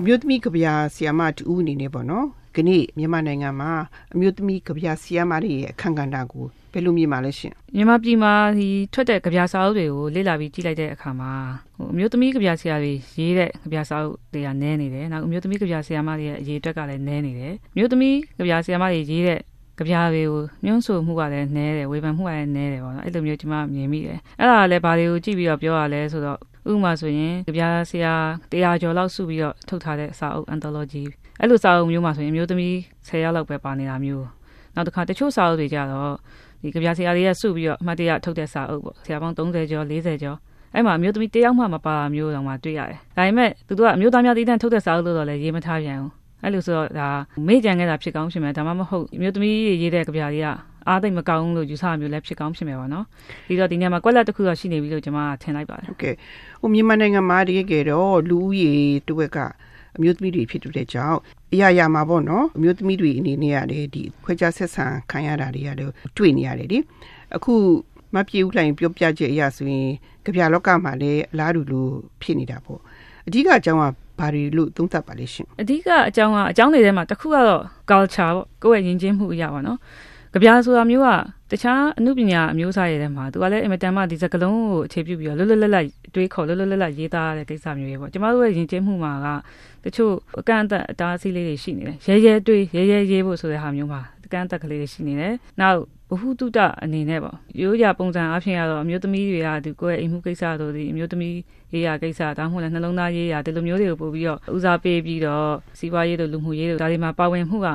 အမျိုးသမီးကဗျာဆီယာမတူအနေနဲ့ပေါ့နော်ခဏမြန်မာနိုင်ငံမှာအမျိုးသမီးကဗျာဆီယာမတွေရဲ့အခန့်ကဏ္ဍကိုဘယ်လိုမြင်ပါလဲရှင်မြန်မာပြည်မှာဒီထွက်တဲ့ကြပြစာအုပ်တွေကိုလေ့လာပြီးကြည့်လိုက်တဲ့အခါမှာဟိုအမျိုးသမီးကြပြဆရာတွေရေးတဲ့ကြပြစာအုပ်တွေကနည်းနေတယ်နောက်အမျိုးသမီးကြပြဆရာမတွေရဲ့အရေးအတွက်ကလည်းနည်းနေတယ်အမျိုးသမီးကြပြဆရာမတွေရေးတဲ့ကြပြားတွေကိုညှို့ဆိုမှုကလည်းနည်းတယ်ဝေဖန်မှုကလည်းနည်းတယ်ပေါ့နော်အဲ့လိုမျိုးကျွန်မမြင်မိတယ်အဲ့ဒါလည်းဘာတွေကိုကြည့်ပြီးတော့ပြောရလဲဆိုတော့ ဥပမာဆိုရင်ကြပြားဆရာတရားကျော်လောက်စုပြီးတော့ထုတ်ထားတဲ့စာအုပ် anthology အဲ့လိုစာအုပ်မျိုးမှာဆိုရင်အမျိုးသမီး10ယောက်လောက်ပဲပါနေတာမျိုးနောက်တစ်ခါတချို့စာအုပ်တွေကြတော့ဒီကြပြဆရာတွေကစုပြီးတော့အမှတ်တရထုတ်တဲ့စာအုပ်ပေါ့ဆရာပေါင်း30ကျော်40ကျော်အဲ့မှာအမျိုးသမီးတယောက်မှမပါမျိုးတော့မှတွေ့ရတယ်ဒါပေမဲ့သူတို့ကအမျိုးသားများတည်တံ့ထုတ်တဲ့စာအုပ်လို့တော့လည်းရေးမထားပြန်ဘူးအဲ့လိုဆိုတော့ဒါမေ့ကြံခဲ့တာဖြစ်ကောင်းဖြစ်မယ်ဒါမှမဟုတ်အမျိုးသမီးရေးတဲ့ကြပြတွေကအားသိမကောင်းလို့ယူဆမျိုးလည်းဖြစ်ကောင်းဖြစ်မယ်ပေါ့နော်ဒီတော့ဒီနေရာမှာကွက်လက်တစ်ခုတော့ရှိနေပြီလို့ကျွန်မထင်လိုက်ပါတယ်ဟုတ်ကဲ့ဟိုမြန်မာနိုင်ငံမှာတကယ်ကြတော့လူဦးရေတစ်ဝက်ကအမျိုးသမီးတွေဖြစ်တဲ့ကြောင့်အရာရာမှာပေါ့နော်အမျိုးသမီးတွေအနေနဲ့ရတယ်ဒီခွဲခြားဆက်ဆံခံရတာတွေရတယ်တွေ့နေရတယ်လေအခုမပြေဦးလိုင်ပြောပြချက်အရာဆိုရင်ကြပြလောကမှာလည်းအလားတူလိုဖြစ်နေတာပေါ့အဓိကအကြောင်းကဘာတွေလို့သုံးသပ်ပါလဲရှင်အဓိကအကြောင်းကအကြောင်းတွေထဲမှာတစ်ခုကတော့ culture ပေါ့ကိုယ့်ရဲ့ယဉ်ကျေးမှုအရာပါနော် ကြပြဆိုတာမျိုးကတခြားအမှုပညာအမျိုးအစားတွေထဲမှာသူကလည်းအင်မတန်မှဒီစကလုံးကိုအခြေပြုပြီးတော့လွတ်လွတ်လပ်လပ်တွေးခေါ်လွတ်လွတ်လပ်လပ်ရေးသားရတဲ့ကိစ္စမျိုးတွေပေါ့ကျမတို့ရဲ့ယဉ်ကျေးမှုမှာကတချို့အကန့်အသတ်အတားအဆီးလေးတွေရှိနေတယ်ရဲရဲတွေးရဲရဲရေးဖို့ဆိုတဲ့ဟာမျိုးမှာအကန့်အသတ်ကလေးတွေရှိနေတယ်နောက် ဘဟုတုတအနေနဲ့ပေါ့ရိုးရာပုံစံအဖြစ်ရတော့အမျိုးသမီးတွေကဒီကိုယ့်ရဲ့အိမ်မှုကိစ္စတို့ဒီအမျိုးသမီးရေးရာကိစ္စဒါမှမဟုတ်လည်းနှလုံးသားရေးရာဒီလိုမျိုးတွေကိုပို့ပြီးတော့ဦးစားပေးပြီးတော့စီးပွားရေးတို့လူမှုရေးတို့ဒါတွေမှာပါဝင်မှုက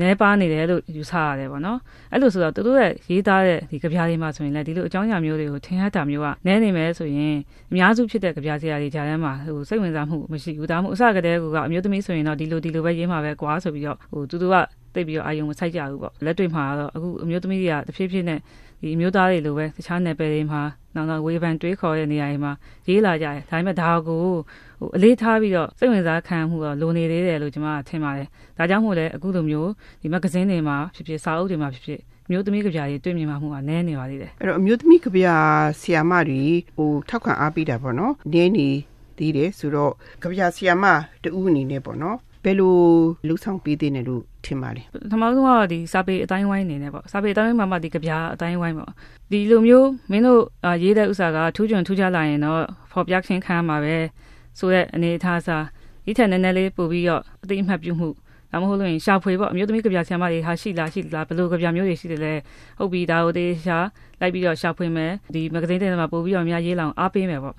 နည်းပါးနေတယ်လို့ယူဆရတယ်ပေါ့နော်အဲ့လိုဆိုတော့သူတို့ရဲ့ရေးသားတဲ့ဒီကြပြားတွေမှာဆိုရင်လည်းဒီလိုအကြောင်းအရာမျိုးတွေကိုထင်ရတာမျိုးကနည်းနေမယ်ဆိုရင်အများစုဖြစ်တဲ့ကြပြားစရာတွေဂျာထဲမှာဟိုစိတ်ဝင်စားမှုမရှိဘူးဒါမှမဟုတ်အစကတည်းကအမျိုးသမီးဆိုရင်တော့ဒီလိုဒီလိုပဲရေးမှာပဲကွာဆိုပြီးတော့ဟိုသူတို့က သိပြီးတော့အာယုံမဆိုင်ကြဘူးပေါ့လက်တွေ့မှာတော့အခုအမျိုးသမီးတွေကတဖြည်းဖြည်းနဲ့ဒီအမျိုးသားတွေလိုပဲတခြားနယ်ပယ်တွေမှာနောက်တော့ဝေဖန်တွေးခေါ်တဲ့နေရာတွေမှာရေးလာကြတယ်ဒါပေမဲ့ဒါကိုဟိုအလေးထားပြီးတော့စိတ်ဝင်စားခံမှုတော့လိုနေသေးတယ်လို့ကျွန်မထင်ပါတယ်ဒါကြောင့်မို့လဲအခုလိုမျိုးဒီမဂ္ဂဇင်းတွေမှာဖြစ်ဖြစ်စာအုပ်တွေမှာဖြစ်ဖြစ်မျိုးသမီးကြပြားတွေတွေ့မြင်မှာမှုကနည်းနေပါသေးတယ်အဲ့တော့အမျိုးသမီးကြပြားဆီယာမတွေဟိုထောက်ခံအားပေးတာပေါ့နော်နည်းနေသေးတယ်ဆိုတော့ကြပြားဆီယာမတူအနေနဲ့ပေါ့နော်ဘယ်လိုလှူဆောင်ပေးသေးတယ်လို့ ထင်ပါလဲပထမဆုံးကတော့ဒီစာပေအတိုင်းဝိုင်းနေနေပေါ့စာပေအတိုင်းဝိုင်းမှာမှဒီကြပြအတိုင်းဝိုင်းပေါ့ဒီလိုမျိုးမင်းတို့ရေးတဲ့ဥစ္စာကထူးချွန်ထူးခြားလာရင်တော့ဖော်ပြခင်းခံမှာပဲဆိုတဲ့အနေအထားစာဒီထက်နည်းနည်းလေးပို့ပြီးတော့အသိအမှတ်ပြုမှုဒါမှမဟုတ်လို့ရင်ရှာဖွေပေါ့အမျိုးသမီးကြပြဆရာမတွေဟာရှိလားရှိလားဘယ်လိုကြပြမျိုးတွေရှိတယ်လဲဟုတ်ပြီဒါကိုတေရှာလိုက်ပြီးတော့ရှာဖွေမယ်ဒီမဂ္ဂဇင်းတွေမှာပို့ပြီးတော့အများရေးလောင်အားပေးမယ်ပေါ့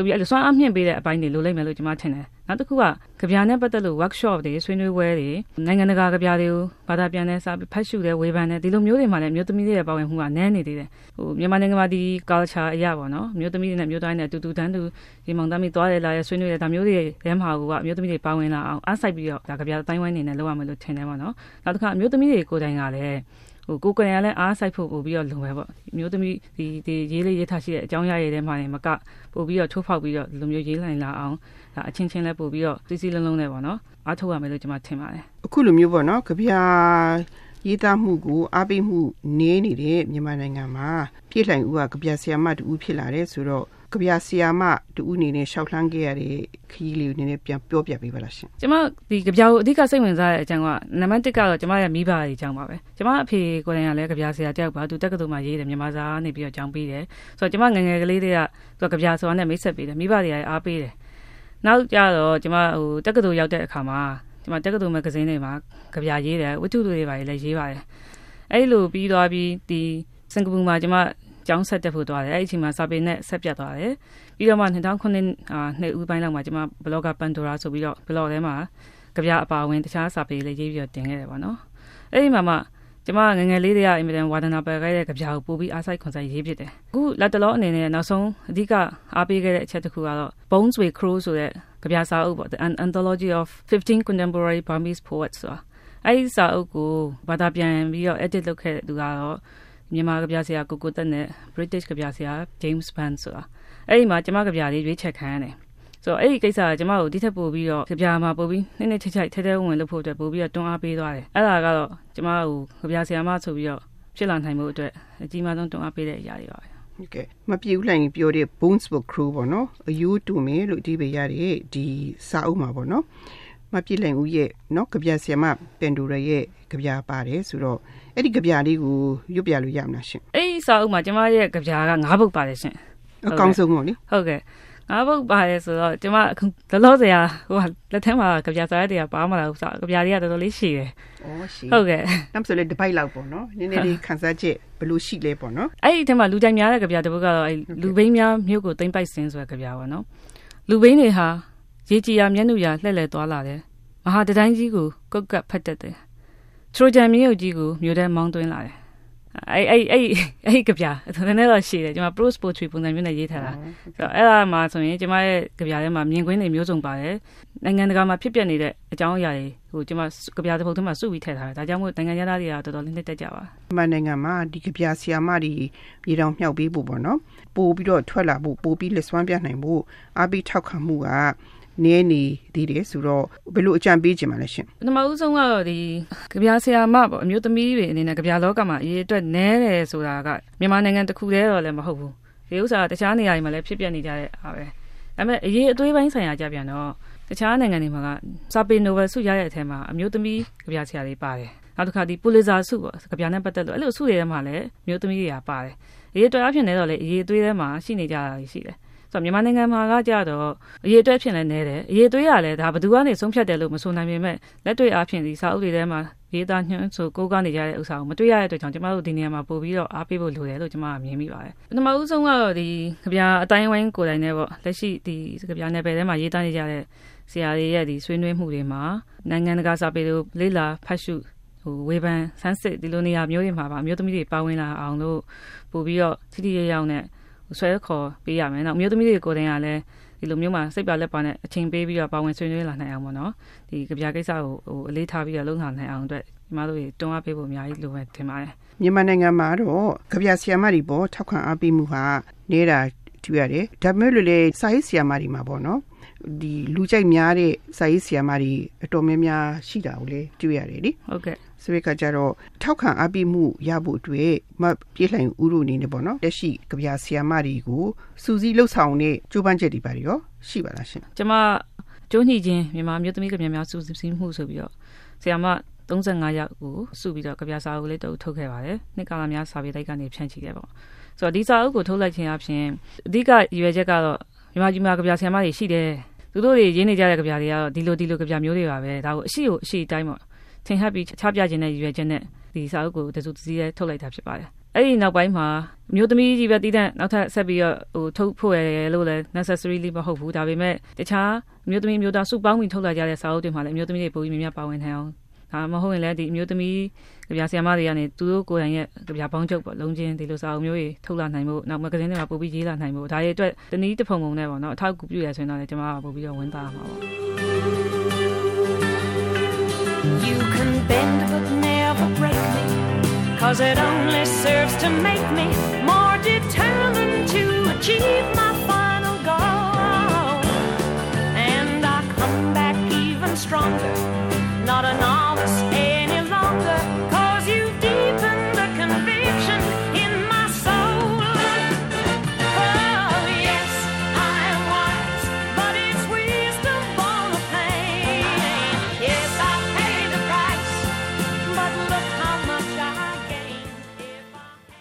ဆိုပြီးအဲ့လိုစွမ်းအားမြင့်ပေးတဲ့အပိုင်းတွေလိုလိမ့်မယ်လို့ကျွန်မထင်တယ်နောက်တစ်ခုကကြပြနဲ့ပတ်သက်လို့ workshop တွေဆွေးနွေးပွဲတွေနိုင်ငံတကာကြပြတွေကိုဘာသာပြန်တဲ့စာဖတ်ရှုတဲ့ဝေဖန်တဲ့ဒီလိုမျိုးတွေမှာလည်းမျိုးသမီးတွေရဲ့ပါဝင်မှုကနည်းနေသေးတယ်ဟိုမြန်မာနိုင်ငံမှာဒီ culture အရာပေါ့နော်မျိုးသမီးတွေနဲ့မျိုးသားတွေနဲ့အတူတူတန်းတူဒီမောင်သားမိသွားတယ်လာရဲ့ဆွေးနွေးတဲ့ဒါမျိုးတွေတဲမှာကမျိုးသမီးတွေပါဝင်လာအောင်အားစိုက်ပြီးတော့ဒါကြပြတိုင်းဝိုင်းနေနဲ့လုပ်ရမယ်လို့ထင်တယ်ပေါ့နော်နောက်တစ်ခါမျိုးသမီးတွေကိုယ်တိုင်ကလည်း ဟိုကိုကိုရံလည်းအားစိုက်ဖို့ပို့ပြီးတော့လုံပဲပေါ့မျိုးသမီးဒီဒီရေးလေးရေးထားရှိတဲ့အကြောင်းရရည်ထဲမှာနေမကပို့ပြီးတော့ချိုးဖောက်ပြီးတော့လူမျိုးရေးလိုက်လာအောင်ဒါအချင်းချင်းလည်းပို့ပြီးတော့စီစီလုံးလုံးနဲ့ပေါ့နော်အားထုတ်ရမယ်လို့ကျွန်မထင်ပါတယ်အခုလိုမျိုးပေါ့နော်ကြပြရေးသားမှုကိုအားပေးမှုနေနေတဲ့မြန်မာနိုင်ငံမှာပြည်လှိုင်ဦးကကြပြဆရာမတူဖြစ်လာတယ်ဆိုတော့ ကြပြဆီယာမတူဦးအနေနဲ့ရှောက်လှမ်းခဲ့ရတဲ့ခရီးလေးကိုနည်းနည်းပြန်ပြောပြပေးပါလားရှင်ကျမဒီကြပြကိုအဓိကစိတ်ဝင်စားတဲ့အကြောင်းကနံပါတ်1ကတော့ကျမရဲ့မိဘတွေအကြောင်းပါပဲကျမအဖေကိုယ်တိုင်ကလည်းကြပြဆရာတယောက်ပါသူတက္ကသိုလ်မှာရေးတယ်မြန်မာစာနေပြီးတော့ကျောင်းပေးတယ်ဆိုတော့ကျမငငယ်ကလေးတွေကသူကကြပြဆိုတာနဲ့မိတ်ဆက်ပေးတယ်မိဘတွေကအားပေးတယ်နောက်ကြတော့ကျမဟိုတက္ကသိုလ်ရောက်တဲ့အခါမှာကျမတက္ကသိုလ်မဂ္ဂဇင်းတွေမှာကြပြရေးတယ်ဝတ္ထုတွေပါလည်းရေးပါတယ်အဲ့လိုပြီးသွားပြီးဒီစင်ကာပူမှာကျမ ကျောင်းဆက်တက်ဖို့သွားတယ်အဲ့ဒီအချိန်မှာစာပေနဲ့ဆက်ပြတ်သွားတယ်ပြီးတော့မှ2009နှစ်ဦးပိုင်းလောက်မှာကျွန်မ blogger Pandora ဆိုပြီးတော့ blog ထဲမှာကြပြအပါဝင်တခြားစာပေလေးရေးပြီးတော့တင်ခဲ့တယ်ပေါ့နော်အဲ့ဒီမှာမှကျမငငယ်လေးတွေကအင်မတန်ဝါဒနာပယ်ခဲ့တဲ့ကြပြကိုပို့ပြီးအားစိုက်ခွန်ဆိုင်ရေးဖြစ်တယ်အခုလက်တလောအနေနဲ့နောက်ဆုံးအဓိကအားပေးခဲ့တဲ့အချက်တစ်ခုကတော့ Bones with Crow ဆိုတဲ့ကြပြစာအုပ်ပေါ့ The Anthology of 15 Contemporary Burmese Poets ဆိုတာအဲ့ဒီစာအုပ်ကိုဘာသာပြန်ပြီးတော့ edit လုပ်ခဲ့တဲ့သူကတော့ မြန်မာကဗျာဆရာကိုကိုတက်နဲ့ British ကဗျာဆရာ James Band ဆိုတာအဲ့ဒီမှာကျမကဗျာလေးရွေးချက်ခံရတယ်ဆိုတော့အဲ့ဒီကိစ္စကကျမတို့ဒီထက်ပိုပြီးတော့ကြပြမှာပိုပြီးနည်းနည်းချိတ်ချိတ်ထဲထဲဝင်လို့ဖို့အတွက်ပိုပြီးတော့တွန်းအားပေးသွားတယ်အဲ့ဒါကတော့ကျမတို့ကြပြဆရာမဆိုပြီးတော့ဖြစ်လာနိုင်မှုအတွက်အကြီးမားဆုံးတွန်းအားပေးတဲ့အရာတွေပါပဲဟုတ်ကဲ့မပြေဘူးလိုက်ပြောတဲ့ Bones Book Crew ပေါ့နော်အယူတူမယ်လို့ဒီပဲရတဲ့ဒီစာအုပ်မှာပေါ့နော် မပြည့်လင်ဦးရဲ့နော်ကြပြဆီယမပင်ဒူရရဲ့ကြပြပါတယ်ဆိုတော့အဲ့ဒီကြပြလေးကိုရွတ်ပြလို့ရမလားရှင်အဲ့ဒီစာအုပ်မှာကျမရဲ့ကြပြာက၅ပုတ်ပါတယ်ရှင်အကောင်းဆုံးပေါ့လေဟုတ်ကဲ့ငါပုတ်ပါတယ်ဆိုတော့ကျမအခုလောလောဆယ်ဟိုလက်ထဲမှာကြပြစာရက်တွေကပါမလာဘူးဆိုကြပြတွေကတော်တော်လေးရှည်တယ်။ဩရှိဟုတ်ကဲ့။နောက်ဆိုလေတစ်ပိုက်လောက်ပေါ့နော်။နည်းနည်းလေးခန်းစားချက်ဘယ်လိုရှိလဲပေါ့နော်အဲ့ဒီထဲမှာလူကြိုက်များတဲ့ကြပြတစ်ပုတ်ကတော့အဲ့လူဘိန်းများမြို့ကိုသိမ့်ပိုက်စင်းဆိုတဲ့ကြပြပါနော်လူဘိန်းတွေဟာ ရေကြီးရမျက်နှာရလှဲ့လှဲသွားလာတယ်မဟာတတိုင်းကြီးကိုကုတ်ကပ်ဖက်တက်တယ်ထရိုဂျန်မြို့ကြီးကိုမြို့ထဲမောင်းသွင်းလာတယ်အဲ့အဲ့အဲ့အဲ့ကြပြနည်းနည်းတော့ရှည်တယ်ကျွန်မ prose poetry ပုံစံမျိုးနဲ့ရေးထားတာဆိုတော့အဲ့ဒါမှဆိုရင်ကျမရဲ့ကြပြထဲမှာမြင်ကွင်းတွေမျိုးစုံပါတယ်နိုင်ငံတကာမှာဖြစ်ပျက်နေတဲ့အကြောင်းအရာတွေဟိုကျမကြပြတစ်ပုဒ်ထဲမှာစုပြီးထည့်ထားတယ်ဒါကြောင့်မို့နိုင်ငံသားတွေကတော်တော်လေးနှစ်သက်ကြပါ။မြန်မာနိုင်ငံမှာဒီကြပြဆီယာမတွေရေတောင်မြောက်ပေးဖို့ပေါ့နော်။ပို့ပြီးတော့ထွက်လာဖို့ပို့ပြီးလက်စွမ်းပြနိုင်ဖို့အားပေးထောက်ခံမှုက နည်းနေသေးတယ်ဆိုတော့ဘယ်လိုအကြံပေးချင်ပါလဲရှင်ပထမဦးဆုံးကတော့ဒီကြပြဆရာမပေါ့အမျိုးသမီးတွေအနေနဲ့ကြပြလောကမှာအရေးအတွက်နဲတယ်ဆိုတာကမြန်မာနိုင်ငံတစ်ခုတည်းတော့လည်းမဟုတ်ဘူးဒီဥစ္စာကတခြားနေရာတွေမှာလည်းဖြစ်ပျက်နေကြတဲ့အားပဲဒါပေမဲ့အရေးအသွေးပိုင်းဆိုင်ရာကြပြန်တော့တခြားနိုင်ငံတွေမှာကစာပေနိုဘယ်ဆုရတဲ့အထက်မှာအမျိုးသမီးကြပြဆရာတွေပါတယ်နောက်တစ်ခါဒီပူလီဇာဆုပေါ့ကြပြနဲ့ပတ်သက်လို့အဲ့လိုဆုတွေထဲမှာလည်းအမျိုးသမီးတွေကပါတယ်အရေးအတွက်အဖြစ်နေတော့လေအရေးအသွေးထဲမှာရှိနေကြတာရှိတယ် ဆိုတော့မြန်မာနိုင်ငံမှာကကြတော့အရေးအတွက်ဖြစ်နေနေတယ်အရေးသွေးရလဲဒါဘယ်သူကနေဆုံးဖြတ်တယ်လို့မဆိုနိုင်ပေမဲ့လက်တွေ့အားဖြင့်ဒီစာအုပ်တွေထဲမှာရေးသားညွှန်းဆိုကိုးကားနေကြတဲ့ဥစ္စာကိုမတွေ့ရတဲ့အတွက်ကြောင့်ကျမတို့ဒီနေရာမှာပို့ပြီးတော့အားပေးဖို့လိုတယ်လို့ကျမကမြင်မိပါတယ်ပထမဦးဆုံးကတော့ဒီကြပြအတိုင်းဝိုင်းကိုယ်တိုင်နဲ့ပေါ့လက်ရှိဒီကြပြနယ်ပယ်ထဲမှာရေးသားနေကြတဲ့ဆရာတွေရဲ့ဒီဆွေးနွေးမှုတွေမှာနိုင်ငံတကာစာပေတို့လေးလာဖတ်ရှုဟိုဝေဖန်ဆန်းစစ်ဒီလိုနေရာမျိုးတွေမှာပါအမျိုးသမီးတွေပါဝင်လာအောင်လို့ပို့ပြီးတော့ထိထိရရောက်နဲ့ ဆွဲခေါ်ပေးရမယ်။နောက်အမျိုးသမီးတွေကိုယ်တိုင်ကလည်းဒီလိုမျိုးမှာစိတ်ပြလက်ပါနဲ့အချိန်ပေးပြီးတော့ပါဝင်ဆွေးနွေးလာနိုင်အောင်ပေါ့နော်။ဒီကြပြကိစ္စကိုဟိုအလေးထားပြီးတော့လုပ်ဆောင်နိုင်အောင်အတွက်ညီမတို့တွေတွန်းအားပေးဖို့အများကြီးလိုပဲထင်ပါတယ်။မြန်မာနိုင်ငံမှာတော့ကြပြဆီယာမတွေပေါ့ထောက်ခံအားပေးမှုဟာနေတာတွေ့ရတယ်။ဒါပေမဲ့လို့လေစာရေးဆီယာမတွေမှာပေါ့နော်။ ဒီလူကြိုက်များတဲ့စာရေးဆီယာမတွေအတော်များများရှိတာကိုလေတွေ့ရတယ်လေ။ဟုတ်ကဲ့ဆိုတဲ့အခါကျတော့ထောက်ခံအားပေးမှုရဖို့အတွက်မပြေးလှိုင်ဦးတို့အနေနဲ့ပေါ့နော်လက်ရှိကြပြဆီယာမတွေကိုစူးစီးလှုပ်ဆောင်တဲ့ကြိုးပမ်းချက်တွေပါရောရှိပါလားရှင်။ကျမကျိုးညှိချင်းမြန်မာမျိုးသမီးကများများစုစည်းမှုဆိုပြီးတော့ဆရာမ35ယောက်ကိုစုပြီးတော့ကြပြစာအုပ်လေးတုပ်ထုတ်ခဲ့ပါတယ်။နှစ်ကာလများစာပေတိုက်ကနေဖြန့်ချိခဲ့ပေါ့။ဆိုတော့ဒီစာအုပ်ကိုထုတ်လိုက်ခြင်းအပြင်အဓိကရည်ရွယ်ချက်ကတော့မြန်မာပြည်မှာကြပြဆရာမတွေရှိတယ်။ သူတို့တွေရင်းနေကြတဲ့ကြပြတွေကတော့ဒီလိုဒီလိုကြပြမျိုးတွေပါပဲ။ဒါကိုအရှိကိုအရှိတိုင်းပေါ့။ထင်ဟပ်ပြီးချပြခြင်းနဲ့ရည်ရွယ်ချက်နဲ့ဒီစာအုပ်ကိုတစုတစည်းနဲ့ထုတ်လိုက်တာဖြစ်ပါတယ်။အဲ့ဒီနောက်ပိုင်းမှာအမျိုးသမီးကြီးပဲတည်တဲ့နောက်ထပ်ဆက်ပြီးတော့ဟိုထုတ်ဖို့ရလို့လည်း necessarily မဟုတ်ဘူးဒါပေမဲ့တခြားအမျိုးသမီးမျိုးသားစုပေါင်းပြီးထုတ်လာကြတဲ့စာအုပ်တွေမှာလည်းအမျိုးသမီးတွေပုံပြီးများများပါဝင်နိုင်အောင် ဒါမဟုတ်ရင်လည်းဒီအမျိုးသမီးကြပြဆရာမတွေကနေသူတို့ကိုယ်တိုင်ရဲ့ကြပြပေါင်းချုပ်ပေါ့လုံးချင်းဒီလိုစာအုပ်မျိုးတွေထုတ်လာနိုင်ဖို့နောက်မဂ္ဂဇင်းတွေမှာပို့ပြီးရေးလာနိုင်ဖို့ဒါတွေအတွက်တနည်းတစ်ဖုံဖုံနဲ့ပေါ့နော်အထောက်အကူပြုရဆိုရင်တော့လည်းကျွန်မကပို့ပြီးတော့ဝန်တာမှာပေါ့ You can bend but never break me, cause it only serves to make me more determined.